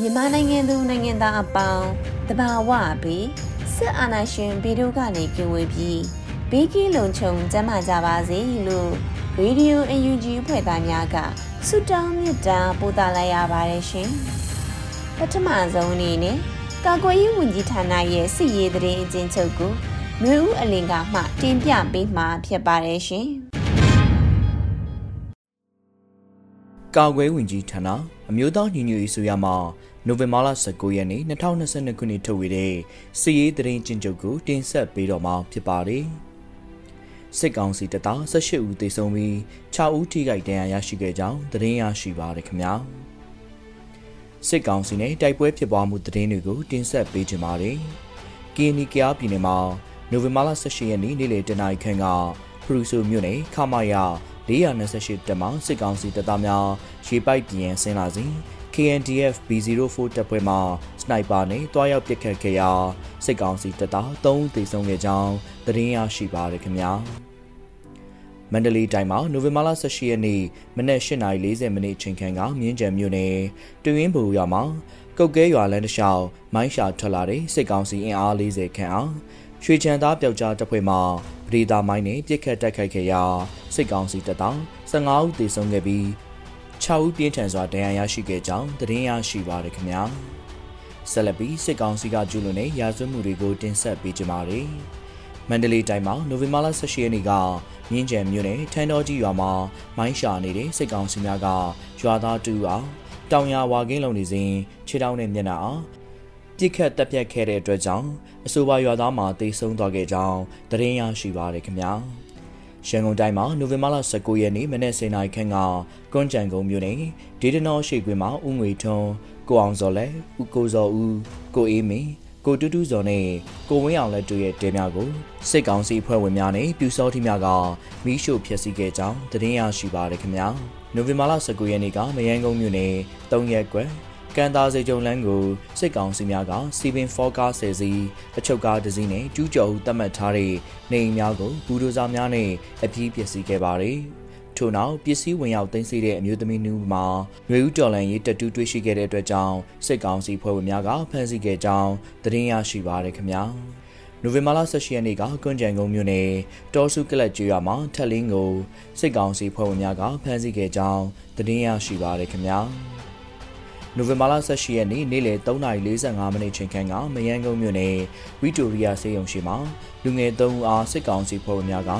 မြန်မာနိုင်ငံသူနိုင်ငံသားအပေါင်းတဘာဝပြီးစစ်အာဏာရှင်ပြည်တို့ကနေကင်ဝေးပြီးဘေးကင်းလုံခြုံကျန်းမာကြပါစေလို့ရေဒီယိုအယူဂျီဖွဲ့သားများကဆုတောင်းမြတ်တာပို့သလိုက်ရပါတယ်ရှင်။ပထမဆုံးအနေနဲ့ကာကွယ်ရေးဝန်ကြီးဌာနရဲ့စစ်ရေးသတင်းအကျဉ်းချုပ်ကိုမျိုးဦးအလင်ကမှတင်ပြပေးမှာဖြစ်ပါတယ်ရှင်။ ကာကွယ်ဝင်ကြီးဌာနအမျိုးသားညီညွတ်ရေးဆိုရမှာနိုဝင်ဘာလ19ရက်နေ့2022ခုနှစ်ထုတ်ဝေတဲ့စီရေးသတင်းကျဉ်းချုပ်ကိုတင်ဆက်ပေးတော့မှာဖြစ်ပါတယ်။စစ်ကောင်စီတပ်သား18ဦးသေဆုံးပြီး6ဦးထိခိုက်ဒဏ်ရာရရှိခဲ့ကြောင်းသတင်းရရှိပါရခင်ဗျာ။စစ်ကောင်စီနဲ့တိုက်ပွဲဖြစ်ပွားမှုသတင်းတွေကိုတင်ဆက်ပေးကြပါမယ်။ကီနီကယာပြည်နယ်မှာနိုဝင်ဘာလ18ရက်နေ့နေ့လယ်တနာရီခန့်ကဖရူဆိုမြို့နယ်ခမာယာ 428တက်မှစစ်ကောင်စီတပ်သားများရေပိုက်ပြန်ဆင်းလာစဉ် KNDF B04 တပ်ဖွဲ့မှစနိုက်ပါနဲ့တွားရောက်ပစ်ခတ်ခဲ့ရာစစ်ကောင်စီတပ်သား3ဦးသေဆုံးခဲ့ကြောင်းသတင်းရရှိပါရခင်ဗျာမန္တလေးတိုင်းမှာနိုဝင်ဘာလ18ရက်နေ့မနက်8:40မိနစ်အချိန်ခန့်ကမြင်းကြံမြို့နယ်တွင်းဘူရွာမှာကုတ်ကဲရွာလမ်းတစ်လျှောက်မိုင်းရှာထွက်လာတဲ့စစ်ကောင်စီအင်အား40ခန့်အောင် ရွှေချန်သားပျောက်ကြားတပ်ဖွဲ့မှပဒေသာမိုင်းနဲ့ပြစ်ခတ်တိုက်ခိုက်ခဲ့ရာစစ်ကောင်စီတပ်သား15ဦးသေဆုံးခဲ့ပြီး6ဦးပြင်းထန်စွာဒဏ်ရာရရှိခဲ့ကြောင်းသတင်းရရှိပါရခင်ဗျာဆက်လက်ပြီးစစ်ကောင်စီကကျူးလွန်တဲ့ရာဇဝတ်မှုတွေကိုတင်ဆက်ပေးကြပါမယ်မန္တလေးတိုင်းမှာနိုဝင်ဘာလ18ရက်နေ့ကမြင်းကျံမြို့နယ်ထန်းတော်ကြီးရွာမှာမိုင်းရှာနေတဲ့စစ်ကောင်စီများကရွာသားတူအောင်တောင်ရဝါကင်းလုံနေစဉ်ခြေထောက်နဲ့မျက်နှာအောင် ပြစ်ခတ်တပ်ဖြတ်ခဲ့တဲ့အတွက်ကြောင့်အဆိုပါရွာသားမှာတိတ်ဆုံးသွားခဲ့ကြောင်းသတင်းရရှိပါရခင်ဗျာရန်ကုန်တိုင်းမှာနိုဝင်ဘာလ19ရက်နေ့မနေ့10:00နာရီခန့်ကကွန်ကြံကုန်းမြို့နယ်ဒေဒနောရှိကွင်းမှာဦးငွေထွန်းကိုအောင်စော်လဲဦးကိုစော်ဦးကိုအေးမင်းကိုတူးတူးစော်နဲ့ကိုဝင်းအောင်လက်တို့ရဲ့တဲများကိုစစ်ကောင်စီဖွဲ့ဝင်များနဲ့ပြူစောတိများကမီးရှို့ဖျက်ဆီးခဲ့ကြောင်းသတင်းရရှိပါရခင်ဗျာနိုဝင်ဘာလ19ရက်နေ့ကမယန်းကုန်းမြို့နယ်3ရက်ကွယ် ကန်တာစေကြုံလန်းကိုစစ်ကောင်စီများကစီပင်ဖောကားဆယ်စီအချုပ်ကားတစ်စီးနဲ့ကျူးကျော်သတ်မှတ်ထားတဲ့နေအိမ်များကိုဘူဒိုဇာများနဲ့အပြည့်ပစ္စည်းခဲ့ပါတယ်။ထို့နောက်ပစ္စည်းဝင်ရောက်သိမ်းဆည်းတဲ့အမျိုးသမီးနှူးမှာရွေဦးတော်လန်ရေးတတူးတွေ့ရှိခဲ့တဲ့အတွက်ကြောင့်စစ်ကောင်စီဖွဲ့ဝင်များကဖမ်းဆီးခဲ့ကြောင်းသတင်းရရှိပါရခင်ဗျာ။နိုဝင်ဘာလ18ရက်နေ့ကကွန်ကြံကုန်းမြို့နယ်တောစုကလတ်ကျွော်မှာထက်လင်းကိုစစ်ကောင်စီဖွဲ့ဝင်များကဖမ်းဆီးခဲ့ကြောင်းသတင်းရရှိပါရခင်ဗျာ။ နိုဝင်ဘာလ18ရက်နေ့နေ့လယ်3:45မိနစ်ချိန်ခန့်ကမယန်းကုန်းမြို့နယ်ဝီတိုရီယာစေယုံရှိမှာလူငယ်3ဦးအားစစ်ကောင်စီဖွဲ့ဝင်များက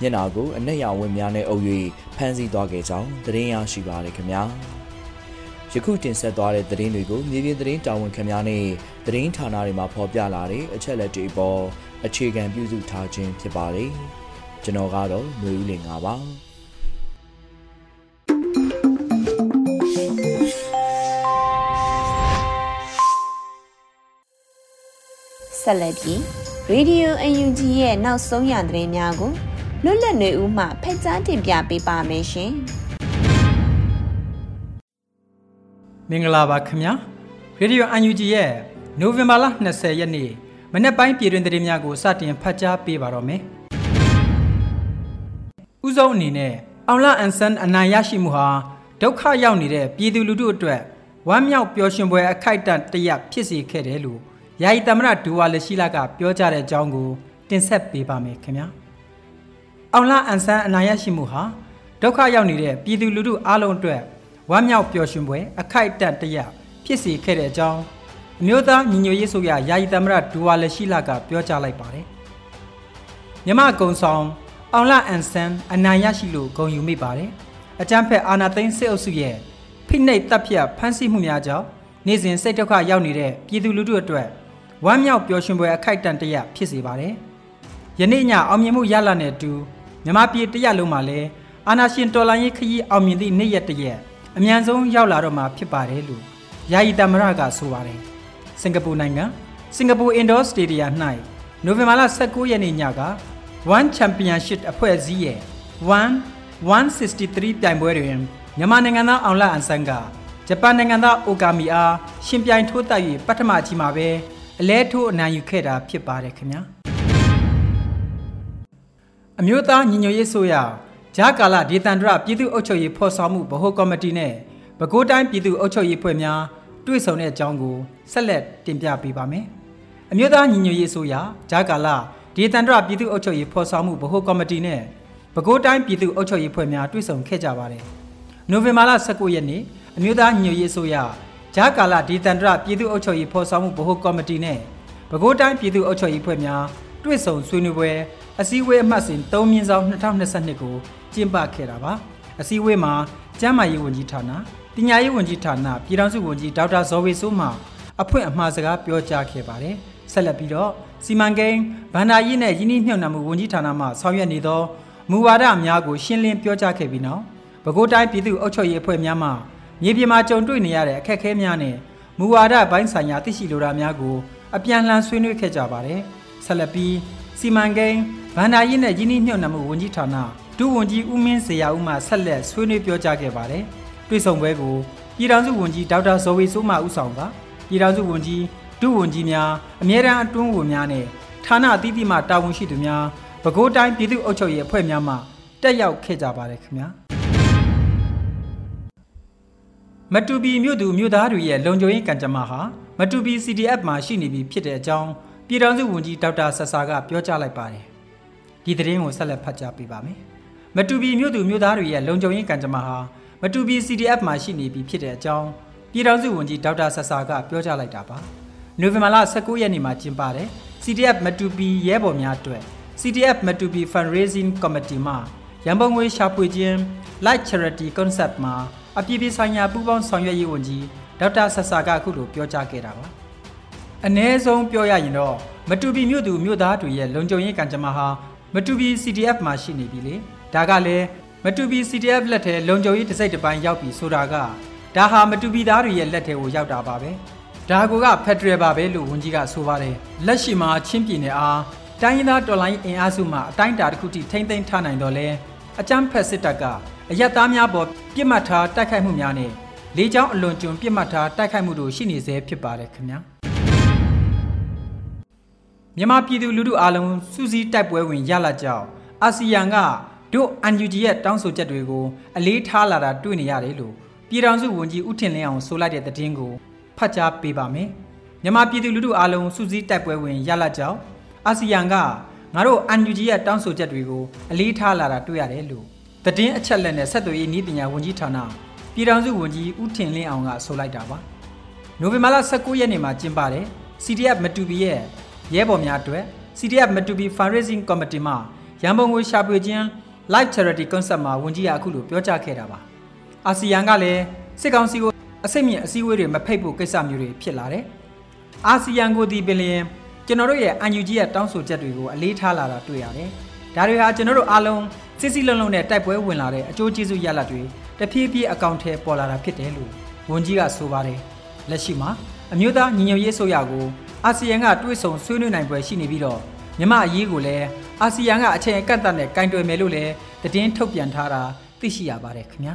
မျက်နာကိုအနက်ရောင်ဝင်းများနဲ့အုပ်၍ဖမ်းဆီးသွားခဲ့ကြောင်းသတင်းရရှိပါရခင်ဗျာယခုတင်ဆက်သွားတဲ့သတင်းတွေကိုမြေပြင်သတင်းတာဝန်ခံများနဲ့သတင်းဌာနတွေမှာဖော်ပြလာတဲ့အချက်လက်တွေပေါ်အခြေခံပြုစုထားခြင်းဖြစ်ပါတယ်ကျွန်တော်ကတော့မျိုးဦးလင်ပါ ဆက်လက်ပြီး Radio UNG ရဲ့နောက်ဆုံးရသတင်းများကိုလွတ်လပ်နေဦးမှဖက်ကြားတင်ပြပေးပါမယ်ရှင်။မင်္ဂလာပါခင်ဗျာ။ Radio UNG ရဲ့နိုဝင်ဘာလ20ရက်နေ့မနေ့ပိုင်းပြည်တွင်သတင်းများကိုစတင်ဖတ်ကြားပေးပါတော့မယ်။ဥဆုံးအနေနဲ့အောင်လာအန်ဆန်အနိုင်ရရှိမှုဟာဒုက္ခရောက်နေတဲ့ပြည်သူလူထုအတွက်ဝမ်းမြောက်ပျော်ရွှင်ပွဲအခိုက်အတန့်တရဖြစ်စေခဲ့တယ်လို့ ယာယီသမရဒူဝါလက်ရှိလာကပြောကြားတဲ့အကြောင်းကို တင်ဆက်ပေးပါမယ်ခင်ဗျာအောင်လာအန်ဆန်အနာရရှိမှုဟာဒုက္ခရောက်နေတဲ့ပြည်သူလူထုအားလုံးအတွက်ဝမ်းမြောက်ပျော်ရွှင်ပွဲအခိုက်အတန့်တရဖြစ်စေခဲ့တဲ့အကြောင်းအမျိုးသားညီညွတ်ရေးဆိုရယာယီသမရဒူဝါလက်ရှိလာကပြောကြားလိုက်ပါတယ်။မြမကုံဆောင်အောင်လအန်ဆန်အနိုင်ရရှိလို့ဂုဏ်ယူမိပါတယ်။အကြမ်းဖက်အာဏာသိမ်းစစ်အုပ်စုရဲ့ဖိနှိပ်တပ်ဖြတ်ဖမ်းဆီးမှုများကြောင့်နေ့စဉ်စိတ်ဒုက္ခရောက်နေတဲ့ပြည်သူလူထုအတွက် ဝမ်းမြောက်ပျော်ရွှင်ပွဲအခိုက်အတန့်တရဖြစ်စေပါတယ်။ယနေ့ညအောင်မြင်မှုရလာတဲ့အတူမြမပြည်တရလုံးမှာလည်းအာနာရှင်တော်လိုင်းရေးခရီးအောင်မြင်သည့်နေ့ရက်တရက်အမြန်ဆုံးရောက်လာတော့မှာဖြစ်ပါတယ်လို့ယာယီတမရကဆိုပါတယ်။စင်ကာပူနိုင်ငံစင်ကာပူအင်ဒိုစတေဒီယမ်၌နိုဝင်ဘာလ19ရက်နေ့ညက One Championship အဖွဲ့အစည်းရဲ့1 163ပြိုင်ပွဲတွင်မြန်မာနိုင်ငံသားအောင်လအန်ဆန်ကဂျပန်နိုင်ငံသားအိုကာမီအားရှင်ပြိုင်ထိုးတက်၍ပထမအကြီးမှာပဲ အလဲထိုးအနိုင်ယူခဲ့တာဖြစ်ပါတယ်ခင်ဗျာအမျိုးသားညီညွတ်ရေးဆိုရဂျာကာလာဒေသန္တရပြည်သူ့အုပ်ချုပ်ရေးဖော်ဆောင်မှုဗဟိုကော်မတီနဲ့ပဲခူးတိုင်းပြည်သူ့အုပ်ချုပ်ရေးဖွဲ့များတွေ့ဆုံတဲ့အကြောင်းကိုဆက်လက်တင်ပြပေးပါမယ်အမျိုးသားညီညွတ်ရေးဆိုရဂျာကာလာဒေသန္တရပြည်သူ့အုပ်ချုပ်ရေးဖော်ဆောင်မှုဗဟိုကော်မတီနဲ့ပဲခူးတိုင်းပြည်သူ့အုပ်ချုပ်ရေးဖွဲ့များတွေ့ဆုံခဲ့ကြပါတယ်နိုဝင်ဘာလ19ရက်နေ့အမျိုးသားညီညွတ်ရေးဆိုရ ဂျာကာလာဒေသန္တရပြည်သူ့အုပ်ချုပ်ရေးဖော်ဆောင်မှုဗဟိုကော်မတီနဲ့ပဲခူးတိုင်းပြည်သူ့အုပ်ချုပ်ရေးဖွဲ့များတွေ့ဆုံဆွေးနွေးပွဲအစည်းအဝေးအမှတ်စဉ်3မြင်းဆောင်2022ကိုကျင်းပခဲ့တာပါအစည်းအဝေးမှာကျန်းမာရေးဝန်ကြီးဌာနပညာရေးဝန်ကြီးဌာနပြည်ထောင်စုဝန်ကြီးဒေါက်တာဇော်ဝေစိုးမှအဖွင့်အမှားစကားပြောကြားခဲ့ပါတယ်ဆက်လက်ပြီးတော့စီမံကိန်းဗန္ဒာရေးနဲ့ယင်းနှိမ့်နှံမှုဝန်ကြီးဌာနမှဆောင်ရွက်နေသောမူဝါဒများကိုရှင်းလင်းပြောကြားခဲ့ပြီးနောက်ပဲခူးတိုင်းပြည်သူ့အုပ်ချုပ်ရေးအဖွဲ့များမှ မြေပြင်မှာကြုံတွေ့နေရတဲ့အခက်အခဲများနဲ့မူဝါဒပိုင်းဆိုင်ရာသိရှိလိုတာများကိုအပြန်လှန်ဆွေးနွေးခဲ့ကြပါတယ်ဆက်လက်ပြီးစီမံကိန်းဗန္ဒာရေးနဲ့ယင်းနှိမ့်နှံမှုဝန်ကြီးဌာနဒုဝန်ကြီးဦးမင်းစေရဦးမှဆက်လက်ဆွေးနွေးပြောကြားခဲ့ပါတယ်တွေ့ဆုံပွဲကိုပြည်ထောင်စုဝန်ကြီးဒေါက်တာဇော်ဝေစိုးမှဦးဆောင်ကပြည်ထောင်စုဝန်ကြီးဒုဝန်ကြီးများအမြဲတမ်းအတွင်းဝန်များနဲ့ဌာနအသီးသီးမှတာဝန်ရှိသူများပဲခူးတိုင်းပြည်သူ့အုပ်ချုပ်ရေးအဖွဲ့များမှတက်ရောက်ခဲ့ကြပါတယ်ခင်ဗျာ မတူပီမြို့သူမြို့သားတွေရဲ့လုံခြုံရေးကံကြမ္မာဟာမတူပီ CDF မှာရှိနေပြီဖြစ်တဲ့အကြောင်းပြည်ထောင်စုဝန်ကြီးဒေါက်တာဆဆာကပြောကြားလိုက်ပါတယ်ဒီသတင်းကိုဆက်လက်ဖတ်ကြားပေးပါမယ်မတူပီမြို့သူမြို့သားတွေရဲ့လုံခြုံရေးကံကြမ္မာဟာမတူပီ CDF မှာရှိနေပြီဖြစ်တဲ့အကြောင်းပြည်ထောင်စုဝန်ကြီးဒေါက်တာဆဆာကပြောကြားလိုက်တာပါနိုဝင်ဘာလ19ရက်နေ့မှာကျင်းပတဲ့ CDF မတူပီရဲဘော်များအတွက် CDF မတူပီ Fundraising Committee မှရန်ပုံငွေရှာဖွေခြင်း Light Charity Concept မှာ အပြည်ပြည်ဆိုင်ရာပူးပေါင်းဆောင်ရွက်ရေးဝန်ကြီးဒေါက်တာဆဆာကအခုလိုပြောကြားခဲ့တာပါအ ਨੇ ဆုံးပြောရရင်တော့မတူပီမြို့သူမြို့သားတွေရဲ့လုံခြုံရေးကံကြမ္မာဟာမတူပီ CDF မှာရှိနေပြီလေဒါကလည်းမတူပီ CDF လက်ထဲလုံခြုံရေးတစ်စိတ်တစ်ပိုင်းရောက်ပြီဆိုတာကဒါဟာမတူပီသားတွေရဲ့လက်ထဲကိုရောက်တာပါပဲဒါကိုကဖက်ဒရယ်ပါပဲလို့ဝန်ကြီးကဆိုပါတယ်လက်ရှိမှာချင်းပြည်နယ်အားတိုင်းရင်းသားတော်လိုင်းအင်အားစုမှအတိုင်းအတာတစ်ခုထိထိမ့်သိမ်းထားနိုင်တော့လဲ အကြမ်းဖက်စစ်တပ်ကအရက်သားများပေါ်ပြစ်မှတ်ထားတိုက်ခိုက်မှုများနဲ့လေကြောင်းအလွန်ကျွံပြစ်မှတ်ထားတိုက်ခိုက်မှုတို့ရှိနေစေဖြစ်ပါတယ်ခင်ဗျာမြန်မာပြည်သူလူထုအားလုံးစူးစီးတိုက်ပွဲဝင်ရလာကြောင်းအာဆီယံကတို့ UNG ရဲ့တောင်းဆိုချက်တွေကိုအလေးထားလာတာတွေ့နေရတယ်လို့ပြည်ထောင်စုဝန်ကြီးဦးထင်လင်းအောင်ဆိုလိုက်တဲ့သတင်းကိုဖတ်ကြားပေးပါမယ်မြန်မာပြည်သူလူထုအားလုံးစူးစီးတိုက်ပွဲဝင်ရလာကြောင်းအာဆီယံက ငါတို့ UNG ရဲ့တောင်းဆိုချက်တွေကိုအလေးထားလာတာတွေ့ရတယ်လို့သတင်းအချက်လက်နဲ့ဆက်သွယ်ရေးနည်းပညာဝန်ကြီးဌာနပြည်ထောင်စုဝန်ကြီးဦးထင်လင်းအောင်ကဆိုလိုက်တာပါနိုဝင်ဘာလ19ရက်နေ့မှာကျင်းပတဲ့ CDF မတူပီရဲ့ရဲဘော်များအတွက် CDF မတူပီ Fundraising Committee မှရန်ပုံငွေရှာဖွေခြင်း Live Charity Concept မှာဝန်ကြီးကအခုလိုပြောကြားခဲ့တာပါအာဆီယံကလည်းစစ်ကောင်စီကိုအစိတ်မြင့်အစည်းအဝေးတွေမဖိတ်ဖို့ကိစ္စမျိုးတွေဖြစ်လာတယ်အာဆီယံကိုဒီပင်လျင် ကျွန်တော်တို့ရဲ့ UNG ရဲ့တောင်းဆိုချက်တွေကိုအလေးထားလာတာတွေ့ရတယ်ဒါတွေဟာကျွန်တော်တို့အားလုံးစစ်စစ်လုံးလုံးနဲ့တိုက်ပွဲဝင်လာတဲ့အကျိုးကျေးဇူးရလဒ်တွေတဖြည်းဖြည်းအကောင့်ထဲပေါ်လာတာဖြစ်တယ်လို့ဝန်ကြီးကဆိုပါတယ်လက်ရှိမှာအမျိုးသားညီညွတ်ရေးဆိုရကိုအာဆီယံကတွဲဆုံဆွေးနွေးနိုင်ပွဲရှိနေပြီးတော့မြမအရေးကိုလည်းအာဆီယံကအချိန်အကန့်အသတ်နဲ့ကင်တွယ်မယ်လို့လည်းသတင်းထုတ်ပြန်ထားတာသိရှိရပါတယ်ခင်ဗျာ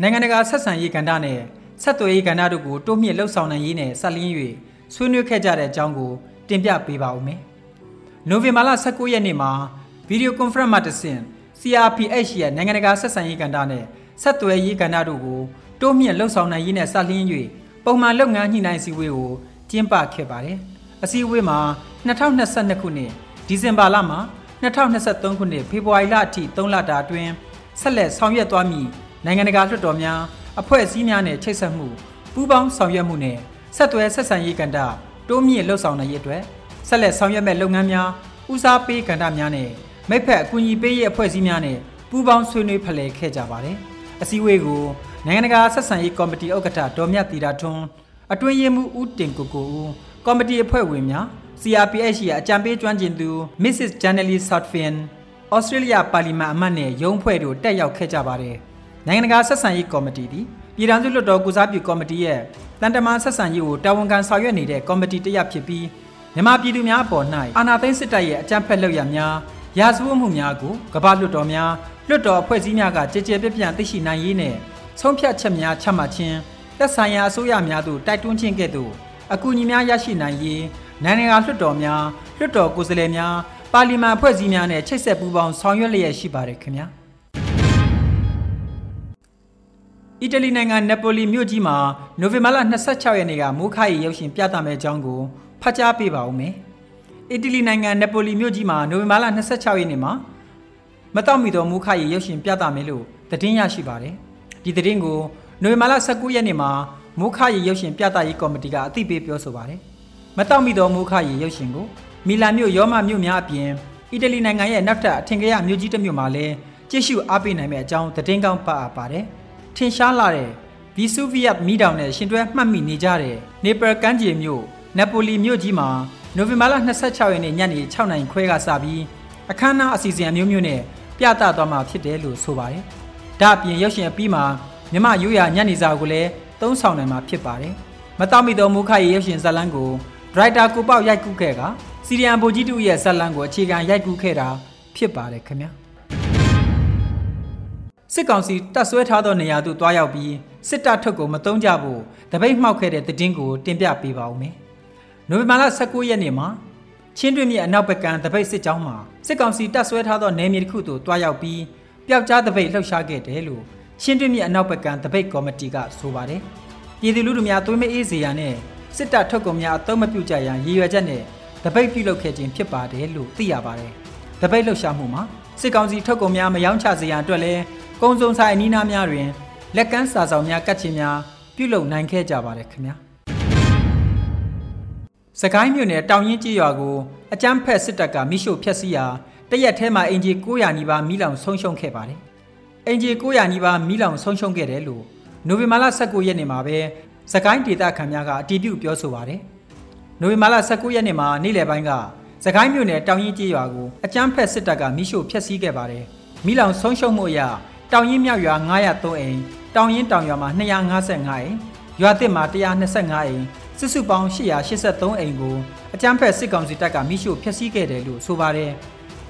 နိုင်ငံတကာဆက်ဆံရေးကဏ္ဍနဲ့ဆက်သွယ်ရေးကဏ္ဍတို့ကိုတိုးမြင့်လှုပ်ဆောင်နိုင်ရေးနဲ့ဆက်လင်း၍ ဆွေးနွေးခဲ့ကြတဲ့အကြောင်းကိုတင်ပြပေးပါဦးမယ်နိုဝင်ဘာလ19ရက်နေ့မှာဗီဒီယိုကွန်ဖရင့်မှတဆင့် CRPH ရဲ့နိုင်ငံတကာဆက်ဆံရေးကဏ္ဍနဲ့ဆက်သွယ်ရေးကဏ္ဍတို့ကိုတိုးမြင့်လှုပ်ဆောင်နိုင်ရေးနဲ့ဆက်လင်း၍ပုံမှန်လုပ်ငန်းညှိနှိုင်းစည်းဝေးကိုကျင်းပခဲ့ပါတယ်။အစည်းအဝေးမှာ2022ခုနှစ်ဒီဇင်ဘာလမှာ2023ခုနှစ်ဖေဖော်ဝါရီလအထိ3လတာအတွင်းဆက်လက်ဆောင်ရွက်သွားမည့်နိုင်ငံတကာလွှတ်တော်များအဖွဲ့အစည်းများနဲ့ချိတ်ဆက်မှုပူးပေါင်းဆောင်ရွက်မှုနဲ့ ဆက်သွယ်ဆက်ဆံရေးကဏ္ဍတိုးမြင့်လှုပ်ဆောင်နိုင်ရေးအတွက်ဆက်လက်ဆောင်ရွက်မဲ့လုပ်ငန်းများဦးစားပေးကဏ္ဍများနဲ့မိဖက်အကူအညီပေးရေးအဖွဲ့အစည်းများနဲ့ပူးပေါင်းဆွေးနွေးဖလှယ်ခဲ့ကြပါတယ်။အစည်းအဝေးကိုနိုင်ငံတကာဆက်ဆံရေးကော်မတီဥက္ကဋ္ဌဒေါ်မြတ်တီတာထွန်းအတွင်းရေးမှူးဦးတင်ကိုကိုဦးကော်မတီအဖွဲ့ဝင်များ CRPH ရဲ့အကြံပေးကျွမ်းကျင်သူ Mrs. Janely Southfin ဩစတြေးလျပါလီမန်အမတ်နဲ့ရုံးဖွဲ့တို့တက်ရောက်ခဲ့ကြပါတယ်။နိုင်ငံတကာဆက်ဆံရေးကော်မတီသည် ပြည်ထောင်စုလွှတ်တော်ကုစားပြုကော်မတီရဲ့တန်တမာဆက်ဆံရေးကိုတာဝန်ခံဆောင်ရွက်နေတဲ့ကော်မတီတစ်ရပ်ဖြစ်ပြီးမြန်မာပြည်သူများအပေါ်၌အာဏာသိမ်းစစ်တပ်ရဲ့အကြမ်းဖက်လုပ်ရများရာဇဝတ်မှုများကိုကမ္ဘာလွှတ်တော်များလွှတ်တော်အဖွဲ့အစည်းများကကြည်ကြဲပြပြန့်သိရှိနိုင်ရေးနဲ့ဆုံးဖြတ်ချက်များချမှတ်ခြင်းသက်ဆိုင်ရာအစိုးရများသို့တိုက်တွန်းခြင်းကဲ့သို့အကူအညီများရရှိနိုင်ရေးနိုင်ငံတကာလွှတ်တော်များလွှတ်တော်ကိုယ်စားလှယ်များပါလီမန်အဖွဲ့အစည်းများနဲ့ချိတ်ဆက်ပူးပေါင်းဆောင်ရွက်လျက်ရှိပါတယ်ခင်ဗျာ အီတလီနိုင်ငံနပိုလီမြို့ကြီးမှာနိုဝင်ဘာလ26ရက်နေ့ကမိုးခါရီရုပ်ရှင်ပြသမယ့်အကြောင်းကိုဖတ်ကြားပေးပါဦးမယ်အီတလီနိုင်ငံနပိုလီမြို့ကြီးမှာနိုဝင်ဘာလ26ရက်နေ့မှာမတော်မီသောမိုးခါရီရုပ်ရှင်ပြသမယ်လို့သတင်းရရှိပါတယ်ဒီသတင်းကိုနိုဝင်ဘာလ19ရက်နေ့မှာမိုးခါရီရုပ်ရှင်ပြသရေးကော်မတီကအသိပေးပြောဆိုပါတယ်မတော်မီသောမိုးခါရီရုပ်ရှင်ကိုမီလန်မြို့ရောမမြို့များအပြင်အီတလီနိုင်ငံရဲ့နောက်ထပ်အထင်ကရမြို့ကြီးတစ်မြို့မှာလည်းကြည့်ရှုအားပေးနိုင်မယ့်အကြောင်းသတင်းကောင်းပါအပ်ပါတယ် ထင်ရှားလာတဲ့ဗီဆူဗီယက်မီးတောင်နဲ့ရှင်တွဲမှတ်မိနေကြတဲ့နေပယ်ကမ်းခြေမြို့နပိုလီမြို့ကြီးမှာနိုဝင်ဘာလ26ရက်နေ့ညနေ6နာရီခွဲကစပြီးအခမ်းအနားအစီအစဉ်အမျိုးမျိုးနဲ့ပြသသွားမှာဖြစ်တယ်လို့ဆိုပါတယ်။ဒါအပြင်ရုပ်ရှင်အပြီးမှာမြမရိုးရာညနေစာကိုလည်းသုံးဆောင်နိုင်မှာဖြစ်ပါတယ်။မတော်မီသောမူခရဲ့ရုပ်ရှင်ဇာတ်လမ်းကိုဒရိုက်တာကိုပေါက်ရိုက်ကူးခဲ့ကစီရီယန်ဗိုလ်ကြီးတူရဲ့ဇာတ်လမ်းကိုအခြေခံရိုက်ကူးခဲ့တာဖြစ်ပါတယ်ခင်ဗျာ။ စစ်ကောင်စီတပ်ဆွဲထားသောနေရာသို့တွားရောက်ပြီးစစ်တပ်ထုတ်ကိုမတုံးကြဖို့တပိတ်မှောက်ခဲ့တဲ့တည်င်းကိုတင်ပြပေးပါဦးမယ်။နိုဝင်ဘာလ19ရက်နေ့မှာချင်းတွင်းမြစ်အနောက်ဘက်ကံတပိတ်စစ်ကြောင်းမှာစစ်ကောင်စီတပ်ဆွဲထားသောနယ်မြေတစ်ခုသို့တွားရောက်ပြီးပျောက်ကြားတပိတ်လှုပ်ရှားခဲ့တယ်လို့ချင်းတွင်းမြစ်အနောက်ဘက်ကံတပိတ်ကော်မတီကဆိုပါတယ်။ပြည်သူလူထုများသွေးမအေးစေရန်နဲ့စစ်တပ်ထုတ်ကုန်များအသုံးမပြုကြရန်ရည်ရွယ်ချက်နဲ့တပိတ်ပြုလုပ်ခဲ့ခြင်းဖြစ်ပါတယ်လို့သိရပါတယ်။တပိတ်လှုပ်ရှားမှုမှာစစ်ကောင်စီထုတ်ကုန်များမယောင်းချစေရန်အတွက်လည်း ကုံစုံဆိုင်အနီးနားများတွင် လက်ကမ်းစာဆောင်များကတ်ခြင်းများပြုလုပ်နိုင်ခဲ့ကြပါတယ်ခင်ဗျာ။စကိုင်းမြို့နယ်တောင်ရင်ကြီးရွာကိုအကြမ်းဖက်စစ်တပ်ကမိရှို့ဖျက်ဆီးရာတရက်ထဲမှာအင်ဂျီ900နီးပါးမိလောင်ဆုံးရှုံးခဲ့ပါတယ်။အင်ဂျီ900နီးပါးမိလောင်ဆုံးရှုံးခဲ့တယ်လို့နိုဝင်ဘာလ19ရက်နေ့မှာပဲစကိုင်းဒေသခံများကအတည်ပြုပြောဆိုပါတယ်။နိုဝင်ဘာလ19ရက်နေ့မှာနေ့လယ်ပိုင်းကစကိုင်းမြို့နယ်တောင်ရင်ကြီးရွာကိုအကြမ်းဖက်စစ်တပ်ကမိရှို့ဖျက်ဆီးခဲ့ပါတယ်။မိလောင်ဆုံးရှုံးမှုအရ တောင်ရင်မြောက်ရွာ903အိမ်တောင်ရင်တောင်ရွာမှာ255အိမ်ရွာသစ်မှာ125အိမ်စစ်စုပေါင်း883အိမ်ကိုအကြမ်းဖက်စစ်ကောင်စီတပ်ကမိရှို့ဖျက်ဆီးခဲ့တယ်လို့ဆိုပါတယ်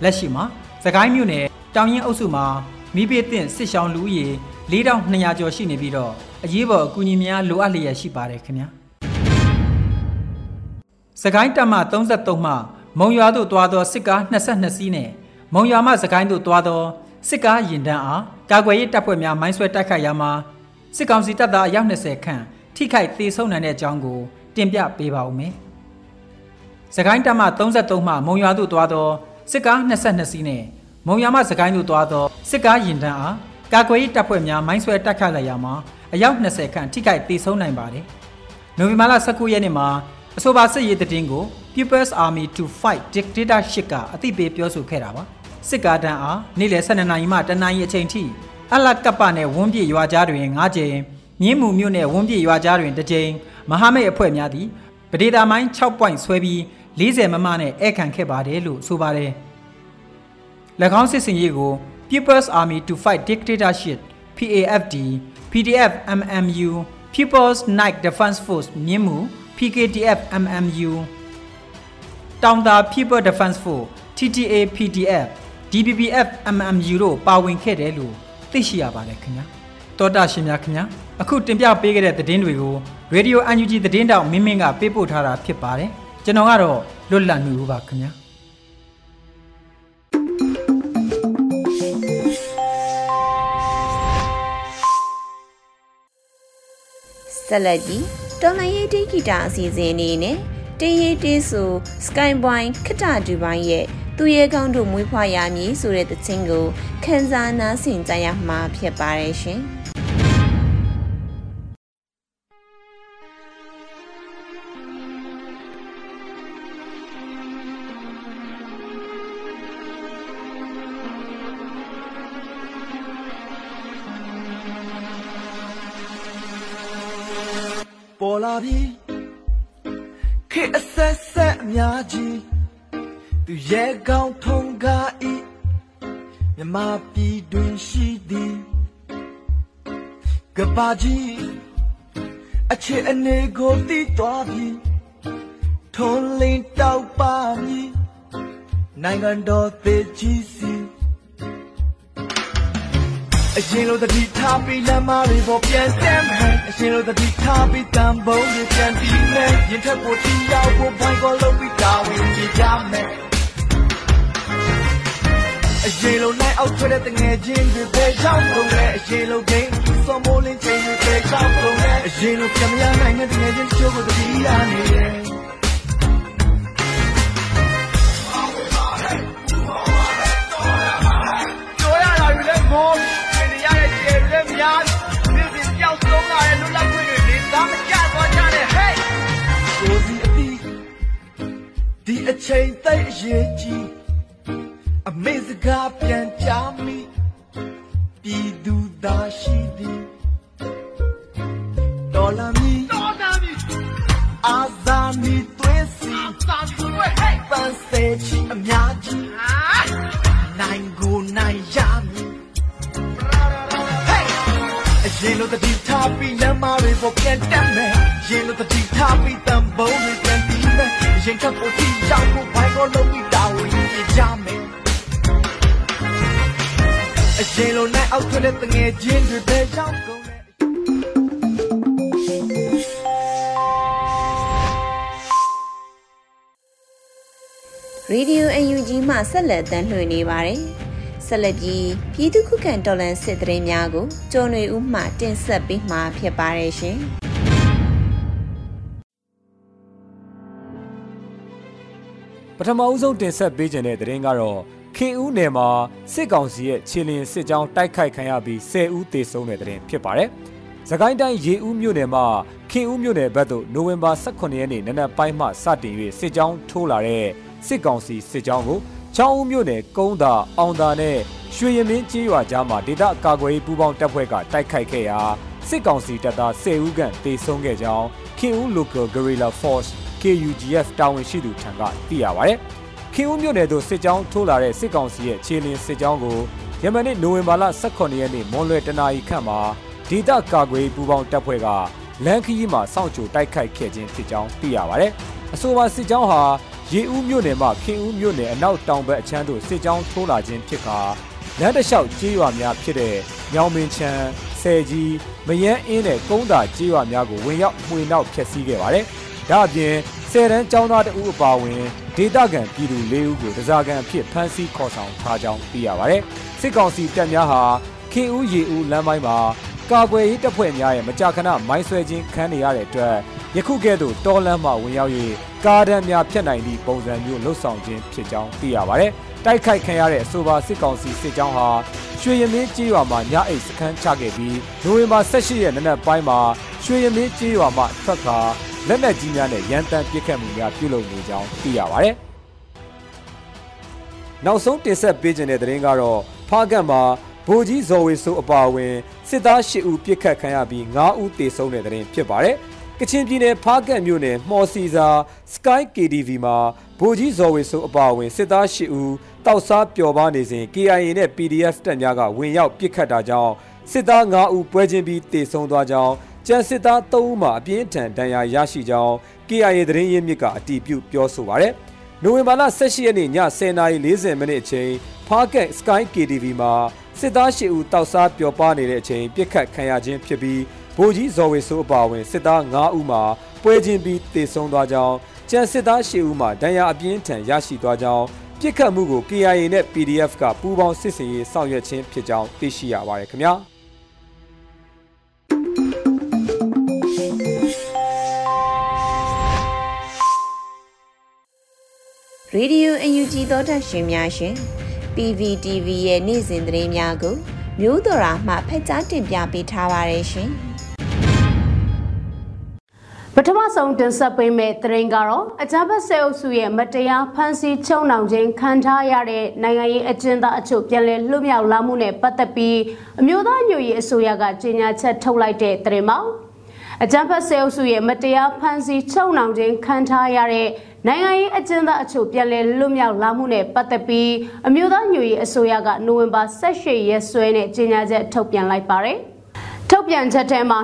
လက်ရှိမှာသခိုင်းမြို့နယ်တောင်ရင်အုပ်စုမှာမိဘသင့်စစ်ရှောင်းလူဦးရေ4200ကျော်ရှိနေပြီးတော့အရေးပေါ်အကူအညီများလိုအပ်လျက်ရှိပါတယ်ခင်ဗျာစကိုင်းတပ်မ33မှမုံရွာသို့တွားသောစစ်ကား22စီးနဲ့မုံရွာမှစကိုင်းသို့တွားသော စစ်ကားရင်တန်းအားကာကွယ်ရေးတပ်ဖွဲ့များမိုင်းဆွဲတိုက်ခိုက်ရာမှာစစ်ကောင်စီတပ်သားအယောက်20ခန့်ထိခိုက်သေဆုံးနိုင်တဲ့အကြောင်းကိုတင်ပြပေးပါဦးမယ်။စကိုင်းတပ်မှ33မှမုံရွာသို့တွားသောစစ်ကား22စီးနဲ့မုံရွာမှစကိုင်းသို့တွားသောစစ်ကားရင်တန်းအားကာကွယ်ရေးတပ်ဖွဲ့များမိုင်းဆွဲတိုက်ခိုက်လိုက်ရာမှာအယောက်20ခန့်ထိခိုက်သေဆုံးနိုင်ပါတယ်။နိုဝင်ဘာလ19ရက်နေ့မှာအဆိုပါစစ်ရေးတည်င်းကို People's Army to Fight Dictatorship ကအသိပေးပြောဆိုခဲ့တာပါ။ စစ်ကားတန်းအားနေ့လယ်12နာရီမှတနာရီအချိန်ထိအလကပ်ပနဲ့ဝန်းပြည့်ရွာကြားတွင်9ကြိမ်မြင်းမူမြို့နယ်ဝန်းပြည့်ရွာကြားတွင်2ကြိမ်မဟာမိတ်အဖွဲ့များသည်ပဒေတာမိုင်း6 point ဆွဲပြီး40မမနဲ့ဧကန်ခဲ့ပါတယ်လို့ဆိုပါတယ်၎င်းစစ်စင်ရေးကို People's Army to Fight Dictatorship PAFD PDF MMU People's Night Defense Force မြင်းမူ PKDF MMU တောင်သာ People Defense Force TTA PDF DPPF MMU တို့ပါဝင်ခဲ့တယ်လို့သိရှိရပါတယ်ခင်ဗျာတောတာရှင်များခင်ဗျာအခုတင်ပြပေးခဲ့တဲ့သတင်းတွေကို Radio UNG သတင်းတောက်မင်းမင်းကပေးပို့ထားတာဖြစ်ပါတယ်ကျွန်တော်ကတော့လွတ်လပ်နေဦးပါခင်ဗျာဆက်လက်ပြီးတော်လိုင်းရေးတိဂီတာအစီအစဉ်အနေနဲ့တေးရေးတေးဆို Skypoint ခတ္တဒူပိုင်းရဲ့ သူရဲကောင်းတို့မွေးဖွားရမည်ဆိုတဲ့သချင်းကိုခန်းစားနားဆင်ကြရမှာဖြစ်ပါတယ်ရှင်။ပေါ်လာပြီခေအဆက်ဆက်အများကြီး သူရဲ့ကောင်းထုံကားဤမြမပြည်တွင်ရှိသည်ကပါကြီးအချစ်အနေကိုတည်သွားပြီထုံးလင်းတောက်ပါမည်နိုင်ငံတော်သေးကြီးစီအရင်လိုတတိထားပြီးလမ်းမတွေပေါ်ပြန်တက်မယ်အရင်လိုတတိထားပြီးတန်ပုံးတွေပြန်ပြီးမယ်ရင်ထက်ပေါ်တီရောက်ဖို့ဘိုင်းကောလုံးပြီးတာဝန်ကြီးကြမယ်အ ရင်လိုနိုင်အောက်ထွက်တဲ့တငယ်ချင်းတွေပဲရောက်ကုန်လဲအရင်လိုဂိမ်းစောမိုးလင်းချိန်တွေပဲရောက်ကုန်လဲအရင်လိုပြန်မရနိုင်တဲ့တငယ်ချင်းချိုးကိုတတိရနေတယ်တော်ရတာတွေလည်းမောပြင်ရတဲ့ခြေတွေလည်းများနေ့စဉ်ပျောက်ဆုံးလာတဲ့လူလက်ခွေတွေနေသားမကြသွားကြနဲ့ဟေးကိုစီအတီးဒီအချိန်သိအရေးကြီး အမေစကားပြန်ကြမိပြည်သူသားရှိသည်ဒေါ်လာမီဒေါ်လာမီအာဇာမီသွေးစီအာဇာမီသွေးဟေးပန်းစေချီအများကြီးဟာနိုင်ကိုနိုင်ရမည်အရင်လိုတတိထားပြီးလမ်းမတွေပေါ်ပြန်တက်မယ်ရင်လိုတတိထားပြီးတန်ပုံးတွေပြန်ပြီးမယ်ရင်ကပ်ပေါ်တီရောက်ဖို့ဘိုင်းကောလုံးပြီးတာဝန်ကြီးကြမယ် အရင်လိုနိုင်အောက်ထွက်တဲ့တငယ်ချင်းတွေပဲရောက်ကုန်တယ်ရေဒီယို UNG မှဆက်လက်တမ်းလှည့်နေပါတယ်။ဆက်လက်ပြီးပြည်သူခုခံတော်လှန်စစ်တရင်များကိုကျော်နေဦးမှတင်ဆက်ပေးမှာဖြစ်ပါတယ်ရှင်။ပထမအဦးဆုံးတင်ဆက်ပေးခြင်းတဲ့သတင်းကတော့ ခင်ဦးနယ်မှာစစ်ကောင်စီရဲ့ခြေလျင်စစ်ကြောင်းတိုက်ခိုက်ခံရပြီး10ဦးသေဆုံးတဲ့သတင်းဖြစ်ပါတယ်။သခိုင်းတိုင်းရေဦးမြို့နယ်မှာခင်ဦးမြို့နယ်ဘက်သို့နိုဝင်ဘာ18ရက်နေ့နနက်ပိုင်းမှစတင်၍စစ်ကြောင်းထိုးလာတဲ့စစ်ကောင်စီစစ်ကြောင်းကိုချောင်းဦးမြို့နယ်ကုန်းသာအောင်သာနဲ့ရွှေရမင်းကြီးရွာကြားမှာဒေသကာကွယ်ရေးပူးပေါင်းတပ်ဖွဲ့ကတိုက်ခိုက်ခဲ့ရာစစ်ကောင်စီတပ်သား10ဦးခန့်သေဆုံးခဲ့ကြောင်းခင်ဦး Local Guerrilla Force KUGF တာဝန်ရှိသူထံကသိရပါဗျ။ ခင်ဦးမြို့နယ်သို့စစ်ကြောင်းထိုးလာတဲ့စစ်ကောင်စီရဲ့ခြေလျင်စစ်ကြောင်းကိုယမန်နေ့နိုဝင်ဘာလ18ရက်နေ့မွန်လွယ်တနာရီခန့်မှာဒေသကာကွယ်ရေးပူးပေါင်းတပ်ဖွဲ့ကလမ်းခရီးမှာစောင့်ကြိုတိုက်ခိုက်ခဲ့ခြင်းဖြစ်ကြောင်းသိရပါဗျ။အဆိုပါစစ်ကြောင်းဟာရေဦးမြို့နယ်မှခင်ဦးမြို့နယ်အနောက်တောင်ဘက်အချမ်းသို့စစ်ကြောင်းထိုးလာခြင်းဖြစ်ကာလမ်းတစ်လျှောက်ကြေးရွာများဖြစ်တဲ့ညောင်မင်းချမ်းဆယ်ကြီးမယန်းအင်းနဲ့ကုန်းသာကြေးရွာများကိုဝင်ရောက်မှွေနောက်ဖျက်ဆီးခဲ့ပါတယ်။ ဒါ့အပြင်ဆယ်တန်းចောင်းသားတဦးအပါအဝင်ဒေသခံပြည်သူ၄ဦးကိုတစားကန်အဖြစ်ဖမ်းဆီးခေါ်ဆောင်ထားကြောင်းသိရပါတယ်။စစ်ကောင်စီတပ်များဟာခင်ဦးရေဦးလမ်းပိုင်းမှာကာကွယ်ရေးတပ်ဖွဲ့များရဲ့မကြာခဏမိုင်းဆွဲခြင်းခံနေရတဲ့အတွက်ယခုကဲ့သို့တောလမ်းမှဝင်ရောက်၍ကားတန်းများဖျက်နိုင်သည့်ပုံစံမျိုးလှုပ်ဆောင်ခြင်းဖြစ်ကြောင်းသိရပါတယ်။တိုက်ခိုက်ခံရတဲ့အဆိုပါစစ်ကောင်စီစစ်ကြောင်းဟာရွှေရမင်းကြေးရွာမှာညအိတ်စခန်းချခဲ့ပြီးနိုဝင်ဘာ18ရက်နေ့နက်ပိုင်းမှာရွှေရမင်းကြေးရွာမှထွက်ခါ လက်နက်ကြီးများနဲ့ရန်တမ်းပစ်ခတ်မှုများပြုလုပ်နေကြောင်းသိရပါတယ်။နောက်ဆုံးတင်ဆက်ပေးခြင်းတဲ့သတင်းကတော့ဖားကန့်မှာဗိုလ်ကြီးဇော်ဝေဆိုးအပါအဝင်စစ်သား၈ဦးပစ်ခတ်ခံရပြီး9ဦးသေဆုံးတဲ့သတင်းဖြစ်ပါတယ်။ကချင်ပြည်နယ်ဖားကန့်မြို့နယ်မှော်စီစာ Sky KTV မှာဗိုလ်ကြီးဇော်ဝေဆိုးအပါအဝင်စစ်သား၈ဦးတောက်စားပျော်ပါနေစဉ် KIA နဲ့ PDF တပ်များကဝင်ရောက်ပစ်ခတ်တာကြောင့်စစ်သား9ဦးပွဲချင်းပြီးသေဆုံးသွားကြောင်း ကျန်စစ်သား3ဦးမှာအပြင်းထန်ဒဏ်ရာရရှိကြောင်း KIA သတင်းရင်းမြစ်ကအတည်ပြုပြောဆိုပါရယ်နိုဝင်ဘာလ18ရက်နေ့ည10:40မိနစ်အချိန်ဖားကက် Sky KTV မှာစစ်သား၈ဦးတောက်စားပျော်ပါနေတဲ့အချိန်ပြစ်ခတ်ခံရခြင်းဖြစ်ပြီးဗိုလ်ကြီးဇော်ဝေဆိုးအပါအဝင်စစ်သား9ဦးမှာပွဲချင်းပြီးတေဆုံးသွားကြောင်းကျန်စစ်သား၈ဦးမှာဒဏ်ရာအပြင်းထန်ရရှိသွားကြောင်းပြစ်ခတ်မှုကို KIA နဲ့ PDF ကပူးပေါင်းစစ်ဆင်ရေးဆောင်ရွက်ခြင်းဖြစ်ကြောင်းသိရှိရပါတယ်ခင်ဗျာ။ ရေဒီယိုအယူဂျီသောတာရှင်များရှင် PVTV ရဲ့နေ့စဉ်သတင်းများကိုမျိုးတော်ရာမှဖက်ကြားတင်ပြပေးထားပါတယ်ရှင်။ပထမဆုံးတင်ဆက်ပေးမယ့်သတင်းကတော့အကြမ်းဖက်ဆဲအုပ်စုရဲ့မတရားဖမ်းဆီးချုပ်နှောင်ခြင်းခံထားရတဲ့နိုင်ငံရေးအကျဉ်းသားအချို့ပြန်လည်လွတ်မြောက်လာမှုနဲ့ပတ်သက်ပြီးအမျိုးသားညွရေးအစိုးရကကြေညာချက်ထုတ်လိုက်တဲ့သတင်းမှာအကြမ်းဖက်ဆဲအုပ်စုရဲ့မတရားဖမ်းဆီးချုပ်နှောင်ခြင်းခံထားရတဲ့ နိုင်ငံရေးအကျဉ်းသားအချို့ပြန်လည်လွတ်မြောက်လာမှုနဲ့ပတ်သက်ပြီးအမျိုးသားညွရေးအစိုးရကနိုဝင်ဘာ18ရက်စွဲနဲ့ကြေညာချက်ထုတ်ပြန်လိုက်ပါတယ်။ ထုတ်ပြန်ချက်ထဲမှာ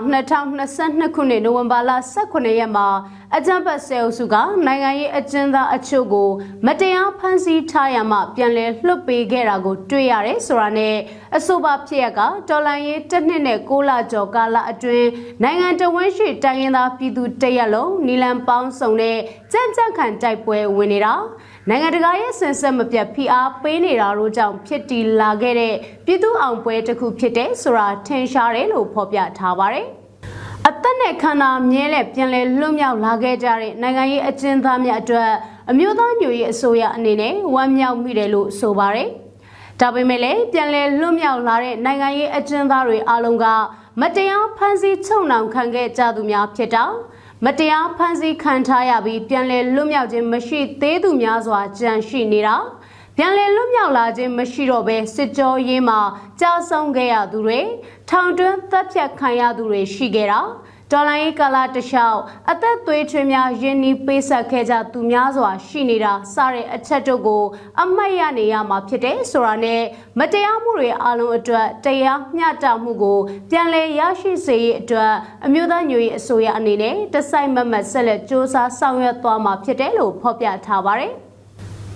2022ခုနှစ်နိုဝင်ဘာလ18ရက်မှာအကြံပတ်ဆဲအုပ်စုကနိုင်ငံရေးအကျဉ်းသားအချို့ကို မတရားဖမ်းဆီးထားရမှပြန်လည်လွှတ်ပေးခဲ့တာကို တွေ့ရတယ်ဆိုတာနဲ့အဆိုပါဖြစ်ရကတော်လန်ရေးတစ်နှစ်နဲ့6လကျော်ကာလအတွင်းနိုင်ငံတော်ဝန်ရှိတိုင်းရင်းသားပြည်သူတရက်လုံးနီလန်ပေါင်းစုံတဲ့ကြံ့ကြံ့ခံတိုက်ပွဲဝင်နေတာ နိုင်ငံတကာရဲ့ဆင်ဆက်မပြတ်ဖိအားပေးနေတာတို့ကြောင့်ဖြစ်တည်လာခဲ့တဲ့ပြည်သူအောင်ပွဲတစ်ခုဖြစ်တဲ့ဆိုတာထင်ရှားတယ်လို့ဖော်ပြထားပါတယ်။အသက်နဲ့ခန္ဓာမြဲတဲ့ပြန်လည်လွတ်မြောက်လာခဲ့ကြတဲ့နိုင်ငံရေးအကျဉ်းသားများအတွက်အမျိုးသားညွရေးအစိုးရအနေနဲ့ဝမ်းမြောက်မိတယ်လို့ဆိုပါတယ်။ဒါပေမဲ့လည်းပြန်လည်လွတ်မြောက်လာတဲ့နိုင်ငံရေးအကျဉ်းသားတွေအားလုံးကမတရားဖမ်းဆီးချုပ်နှောင်ခံခဲ့ကြသူများဖြစ်တာ မတရားဖမ်းဆီးခံထားရပြီးပြန်လည်လွတ်မြောက်ခြင်းမရှိသေးသူများစွာကြန့်ရှိနေတာပြန်လည်လွတ်မြောက်လာခြင်းမရှိတော့ဘဲစစ်ကြောရေးမှာကြာဆုံးခဲ့ရသူတွေထောင်တွင်းတပ်ဖြတ်ခံရသူတွေရှိခဲ့တာ တော်လိုင်းကာလာတလျှောက်အသက်သွေးထွေးများယင်းနီးပေးဆက်ခဲ့ကြသူများစွာရှိနေတာစတဲ့အချက်တို့ကို အမှတ်ရနေရမှာဖြစ်တဲ့ဆိုတာနဲ့မတရားမှုတွေအလုံးအတွက်တရားမျှတမှုကို ပြန်လည်ရရှိစေရေးအတွက်အမျိုးသားညွေအစိုးရအနေနဲ့တစိုက်မမတ်ဆက်လက်စ조사ဆောင်ရွက်သွားမှာဖြစ်တယ်လို့ဖော်ပြထားပါတယ်။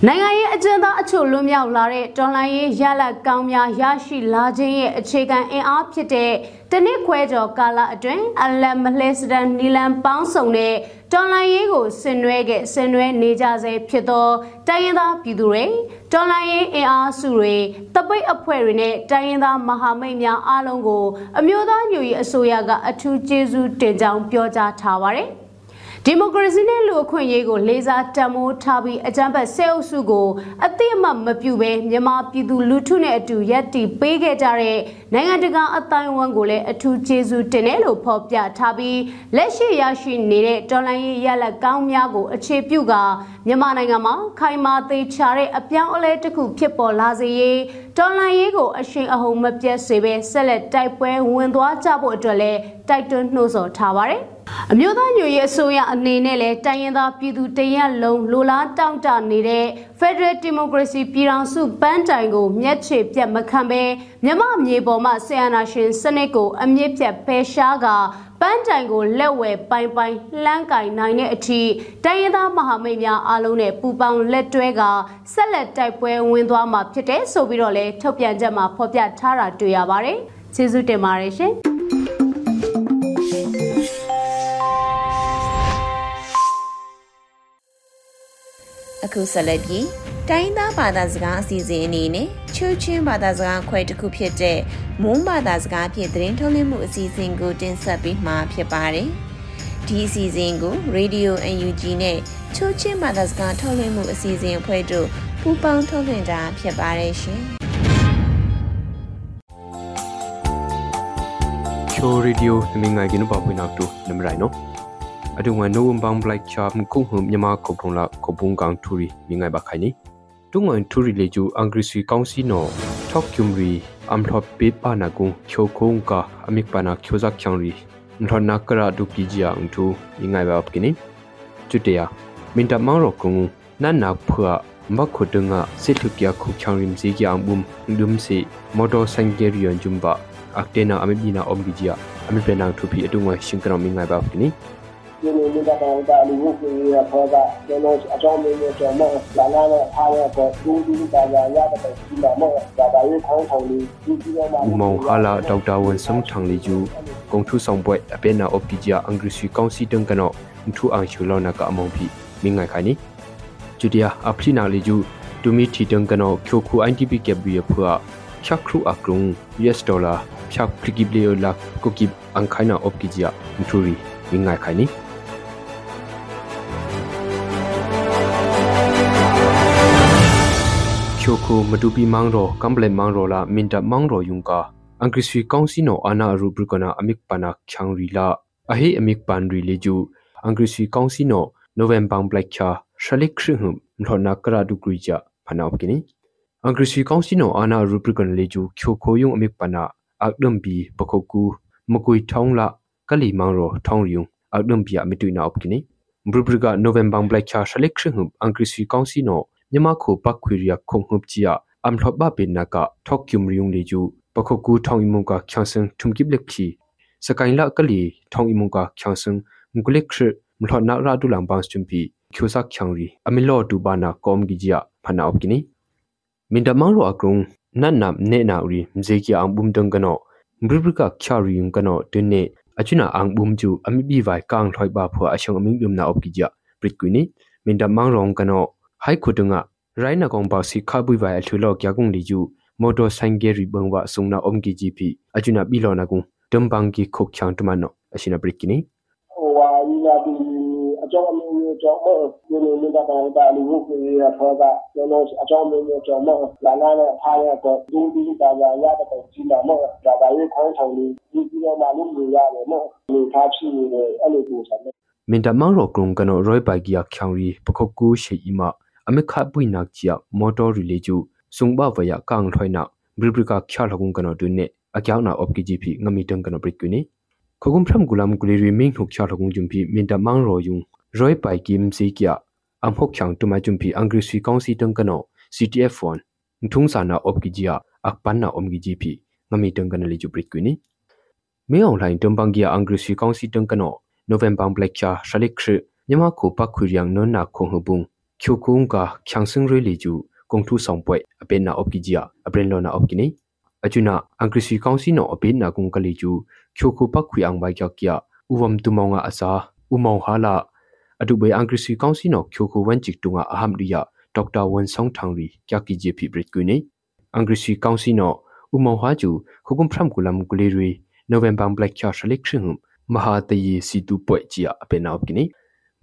နိုင်ငံရေးအကျဉ်းသားအချို့လွတ်မြောက်လာတဲ့တော်လှန်ရေးရလဒ်ကောင်းများရရှိလာခြင်းရဲ့အခြေခံအင်အားဖြစ်တဲ့တနစ်ခွဲကျော်ကာလအတွင်းအလတ်မလှဲစတန်နီလန်ပေါင်းစုံတဲ့တော်လှန်ရေးကိုဆင်နွှဲခဲ့ဆင်နွှဲနေကြဆဲဖြစ်သောတိုင်းရင်းသားပြည်သူတွေတော်လှန်ရေးအင်အားစုတွေတပိတ်အဖွဲ့တွေနဲ့တိုင်းရင်းသားမဟာမိတ်များအားလုံးကို အမျိုးသားညွရေးအစိုးရကအထူးကျေးဇူးတင်ကြောင်းပြောကြားထားပါတယ်။ ဒီမိုကရေစီနဲ့လူအခွင့်အရေးကိုလေးစားတံမိုးထားပြီးအကြမ်းဖက်ဆဲအုပ်စုကိုအသိအမှတ်မပြုဘဲမြန်မာပြည်သူလူထုနဲ့အတူရပ်တည်ပေးခဲ့ကြတဲ့နိုင်ငံတကာအတိုင်းအဝန်းကိုလည်းအထူးကျေးဇူးတင်တယ်လို့ဖော်ပြထားပြီးလက်ရှိရရှိနေတဲ့တော်လှန်ရေးရလက်ကောင်းများကိုအခြေပြုကမြန်မာနိုင်ငံမှာခိုင်မာသေးချတဲ့အပြောင်းအလဲတစ်ခုဖြစ်ပေါ်လာစေရေးတော်လှန်ရေးကိုအရှိန်အဟုန်မပြတ်စေဘဲဆက်လက်တိုက်ပွဲဝင်သွားကြဖို့အတွက်လည်းတိုက်တွန်းနှိုးဆော်ထားပါတယ်။ အမျိုးသားညွေရေးအစိုးရအနေနဲ့လည်းတိုင်းရင်းသားပြည်သူတရက်လုံးလိုလားတောင့်တနေတဲ့ Federal Democracy ပြည်ထောင်စုပန်းတိုင်ကိုမျက်ခြေပြတ်မခံဘဲမြမမြေပေါ်မှာဆီယနာရှင်စနစ်ကိုအမြင့်ပြတ်ဖယ်ရှားကပန်းတိုင်ကိုလက်ဝဲပိုင်ပိုင်လှမ်းကင်နိုင်တဲ့အထိတိုင်းရင်းသားမဟာမိတ်များအားလုံးနဲ့ပူးပေါင်းလက်တွဲကဆက်လက်တိုက်ပွဲဝင်သွားမှာဖြစ်တဲ့ဆိုပြီးတော့လည်းထုတ်ပြန်ချက်မှာဖော်ပြထားတာတွေ့ရပါတယ်။ကျေးဇူးတင်ပါတယ်ရှင်။ အခုဆက်လက်ပြီးတိုင်းသားဘာသာစကားအစီအစဉ်အနေနဲ့ချူချင်းဘာသာစကားခွဲတစ်ခုဖြစ်တဲ့မုံဘာသာစကားဖြင့်သတင်းထုတ်လွှင့်မှုအစီအစဉ်ကိုတင်ဆက်ပေးမှာဖြစ်ပါတယ်။ဒီအစီအစဉ်ကို Radio UNG နဲ့ချူချင်းဘာသာစကားထုတ်လွှင့်မှုအစီအစဉ်အဖွဲ့တို့ပူးပေါင်းထုတ်လွှင့်တာဖြစ်ပါတယ်ရှင်။ချိုရေဒီယိုနမငိုင်ကင်းဘာပွေးနောက်တူနမရိုင်နော် အဒုံဝနိုဝမ်ဘမ်ဘလိုက်ချာမခုဟုမြမခုထုံလာခုပုံကောင်ထူရီမိငိုင်ဘခိုင်နီတုံငွန်ထူရီလေကျူအင်္ဂရိစီကောင်စီနိုထောက်ကျုံရီအမ်ထော့ပေပါနာကုချိုခုံကအမိကပါနာချိုဇက်ချောင်ရီမထောနာကရာဒုပီဂျီအောင်ထူမိငိုင်ဘပ်ကိနီကျွတရမင်တမောင်ရကုံနန်နာဖွာမခုဒငါစစ်လူပြခုချောင်ရင်စီကြံဘုံဒုံစီမော်တော်ဆိုင်ကရီယန်ဂျုံဘာအကတေနာအမိဘီနာအုံဂီဂျီယာအမိပနာထူပီအတုငွေရှင်ကရမိငိုင်ဘပ်ကိနီ ဒီလိုမျိုးကတော့ဒါလူ့ကိုရခေါ်တာကျွန်တော်အကြောင်းမျိုးမျိုးကျွန်တော်လာလာနဲ့အားရတော့ဒူးဒူးပါရရတဲ့ဒီမှာမောဒါဒါရေးခေါင်းဆောင်လေးဒီဒီမှာမောင်ဟာလာဒေါက်တာဝန်စမ်ထန်လီဂျူကုံထုဆောင်ပွဲအပင်နာအော့ပီဂျာအင်္ဂရိစီကောင်စီတန်ကနောထူအောင်ချူလောနာကအမောင်ပြီမင်းငိုင်ခိုင်နီဂျူဒီယာအဖလီနာလီဂျူတူမီတီတန်ကနောချိုခု INTP ကဘီယဖွာချက်ခရူအကရုံ US ဒေါ်လာချက်ပလီကီဘလီယလာကိုကီအန်ခိုင်နာအော့ပီဂျာထူရီမင်းငိုင်ခိုင်နီ ချိုခိုမတူပီမောင်ရောကမ်ဘလေမောင်ရောလာမင်တမောင်ရောယုံကာအင်္ဂရိစီကောင်စီနိုအနာရူဘရကနာအမစ်ပနာချန်ရီလာအဟေအမစ်ပန်ရီလေဂျူအင်္ဂရိစီကောင်စီနိုနိုဝင်ဘာဘလက်ချာရှလိခရဟမ်မထောနာကရာဒူဂရီချာဖနာပကိနီအင်္ဂရိစီကောင်စီနိုအနာရူဘရကနာလေဂျူချိုခိုယုံအမစ်ပနာအက်ဒမ်ဘီပခိုကူမကွေထောင်းလာကလီမောင်ရောထောင်းရီယုံအက်ဒမ်ဘီအမီတူနာအပကိနီဘရဘရကနိုဝင်ဘာဘလက်ချာရှလိခရဟမ်အင်္ဂရိစီကောင်စီနို မြန်မာခိုပတ်ခွေရီယခုံဟုပ်ချီယာအမ်လှဘပင်နာကထောက်ကျုံရီယုံလေကျူပခုကူထောင်းအီမုန်ကချန်စန်ထုံကိဘလက်ချီစကိုင်းလာကလီထောင်းအီမုန်ကချန်စန်ငုလက်ခရမလှနာရာဒူလမ်ဘန်စချွမ်ပီကျိုဆာချန်ရီအမီလောတူဘာနာကောမ်ဂီဂျီယာဖနာအော့ကိနီမင်ဒမောင်ရောအကုံနန်နမ်နေနာရီမဇေကီအမ်ဘုံဒန်ကနောဘရဘကချာရီယုံကနောတင်းနေအချွနာအန်ဘုံကျူအမီဘီဝိုင်ကန်ထွိုက်ဘာဖွာအရှုံအမင်းယုံနာအော့ကိဂျီယာပရစ်ကွီနီမင်ဒမောင်ရောကနော ဟိုက်ခုတုငါရိုင်းနကောင်ပါစီခါပွိဝိုင်အထူလော့ကျကုံလီကျူမော်တော်ဆိုင်ကယ်ရီဘန်ဝဆုံနာအုံကီဂျီပီအချွနာဘီလောနာကုံတမ်ဘန်ကီခုတ်ချောင်းတမနောအရှိနာပရိကိနီဟိုဝါရီလာဒီအကြောင်းအမျိုးမျိုးကြောင့်မောဒီလိုမျိုးတာတာလူဝကိုရထောကကျွန်တော်အကြောင်းမျိုးမျိုးကြောင့်မောလာလာနဲ့အားရတော့ဒူးဒီတာရရတဲ့ကြီးလာမောဒါပါရေးခေါင်းဆောင်လေးဒီဒီတော့မှလို့နေရတယ်မောဒီထားဖြစ်နေတယ်အဲ့လိုပုံစံနဲ့မင်တမောင်ရောကရုံကနောရိုက်ပိုင်ကီယာချောင်းရီပခုတ်ကူရှိအီမာ အမေခပွိနာချီယာမော်တော်ရီလေကျူဆုံဘဝယကန်ထွိုင်နာဘရဘရကချာလကုံကနောဒုနေအကြောင်းနာအော့ကီဂျီပီငမီတန်ကနောပရိကွနီခခုံဖရမ်ဂူလမ်ဂူလီရီမင်းထုတ်ချာလကုံဂျုံပီမင်တမောင်ရောယုံရိုက်ပိုင်ကင်စီကီယာအမ်ဟုတ်ချောင်းတူမဂျုံပီအင်္ဂရိစီကောင်စီတန်ကနော CTF1 ထုံစာနာအော့ကီဂျီယာအပန်နာအုံဂီဂျီပီငမီတန်ကနလီဂျူပရိကွနီမေအွန်လိုင်းတမ်ဘန်ဂီယာအင်္ဂရိစီကောင်စီတန်ကနောနိုဝင်ဘာဘလက်ချာရှလိခရညမခုပခွေရန်နနာခုံဟဘုံ ချိုကုံကချန်စင်ရီလီဂျူကုံထူဆောင်ပွဲအပင်နာအော့ကီဂျီယာအပရင်လောနာအော့ကီနီအချူနာအင်္ဂရိစီကောင်စီနောအပင်နာကုံကလီဂျူချိုခုပခွေအောင်ဘိုင်ကျော်ကီယာဥဝမ်တူမောင်ငါအစာဥမောင်ဟာလာအတူဘေအင်္ဂရိစီကောင်စီနောချိုခုဝန်ချစ်တူငါအဟမ်ရီယာဒေါက်တာဝန်ဆောင်ထောင်ရီကျကီဂျီပီဘရစ်ကွီနီအင်္ဂရိစီကောင်စီနောဥမောင်ဟာကျူခုကုံဖရမ်ကူလမ်ကူလီရီနို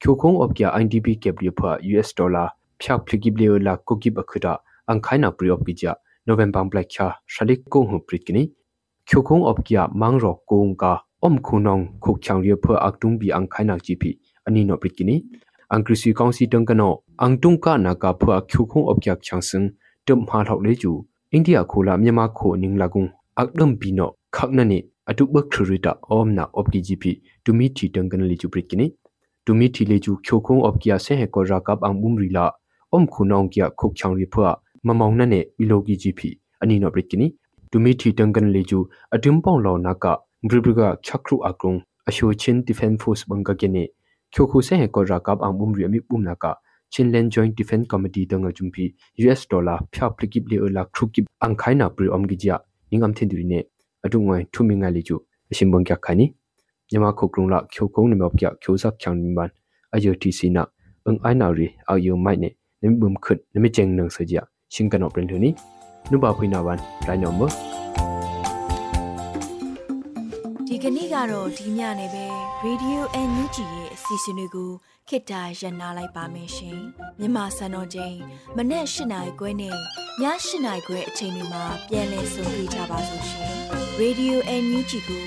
ချီပွိုက်အပင်နာအော့ကီဂျာအင်္ဂရိစီတန်ကန်လီဂျူပရစ်ကီနီအချူနာအမေပင်နာကုံလီဂျူအင်္ဂရိစီကောင်စီအောင်ဝိုင်မေအောင်လှိုင်ငါရင်ပိုင်နာပွိကကရဒေါက်တာအန်ဒရူးမန်ဂျုံလန်အဘိနာတူကော့ပကီလီဂျူဟူဝိုင်ကကီနီချိုခိုဖော့ဖီကီယံဘုံတူမီတီတန်ကနောဘရဘကခခရုအကရုံချိုခုံအော့က IDP ကပ်လီဖာ US ဒေါ်လာဖြောက်ဖလီကိဘလီလာကိုကိဘခဒအန်ခိုင်နာပရီအော့ကီဂျာနိုဝင်ဘာဘလက်ချာရှလိကုံဟူပရစ်ကနီချိုခုံအော့ကီမန်းရောကုံကအုံခုနောင်ခုချောင်ရီဖာအကတုံဘီအန်ခိုင်နာဂျီပီအနီနိုပရစ်ကနီအန်ကရစီကောင်စီတန်ကနောအန်တုံကနာကဖာချိုခုံအော့ကီချန်စင်တမ်ဟာလောက်လေကျူအိန္ဒိယခိုလာမြန်မာခိုနင်းလာကုံအကဒမ်ဘီနောခက်နနီအတုဘခရရီတာအောမနာအော့ကီဂျီပီတူမီတီတန်ကနလီကျူပရစ်ကနီ တူမီတီလေကျူချိုခုံအော့ကီယာဆေဟေကောရာကပ်အန်ဘုံရီလာအုံခုနောင်ကီယာခုတ်ချောင်ရီဖွာမမောင်နနဲ့ဘီလိုကီဂျီပီအနီနောပရစ်ကနီတူမီတီတန်ကန်လေကျူအဒွမ်ပေါင်လောနာကဘရီဘရီကချက်ခရုအကရုံအရှိုချင်းဒီဖန်ဖော့စ်ဘန်ကကနီချိုခုဆေဟေကောရာကပ်အန်ဘုံရီအမိဘုံနာက Chinland Joint Defense Committee danga jumpi US dollar phya plikip le la krukip angkhaina pri omgijia ningam thinduri ne adungwai thuminga le ju asimbong kya khani nyama khokrung la khyo kong ne mop kya khyo sak chang min ban ayo ti sina ang ai na ri a yo mai ne nem bum khut nem cheng nang sa ja sing kan op ren thuni nu ba phui na ban rai no mo ဒီကနေ့ကတော့ဒီညနေပဲ Radio NUG ရဲ့အစီအစဉ်လေးကိုခေတ္တရ延လိုက်ပါမယ်ရှင်မြန်မာစံတော်ချိန်မနေ့၈နိုင်ခွဲနဲ့ည၈နိုင်ခွဲအချိန်တွေမှာပြောင်းလဲဆိုပြကြပါလို့ရှင် Radio NUG ကို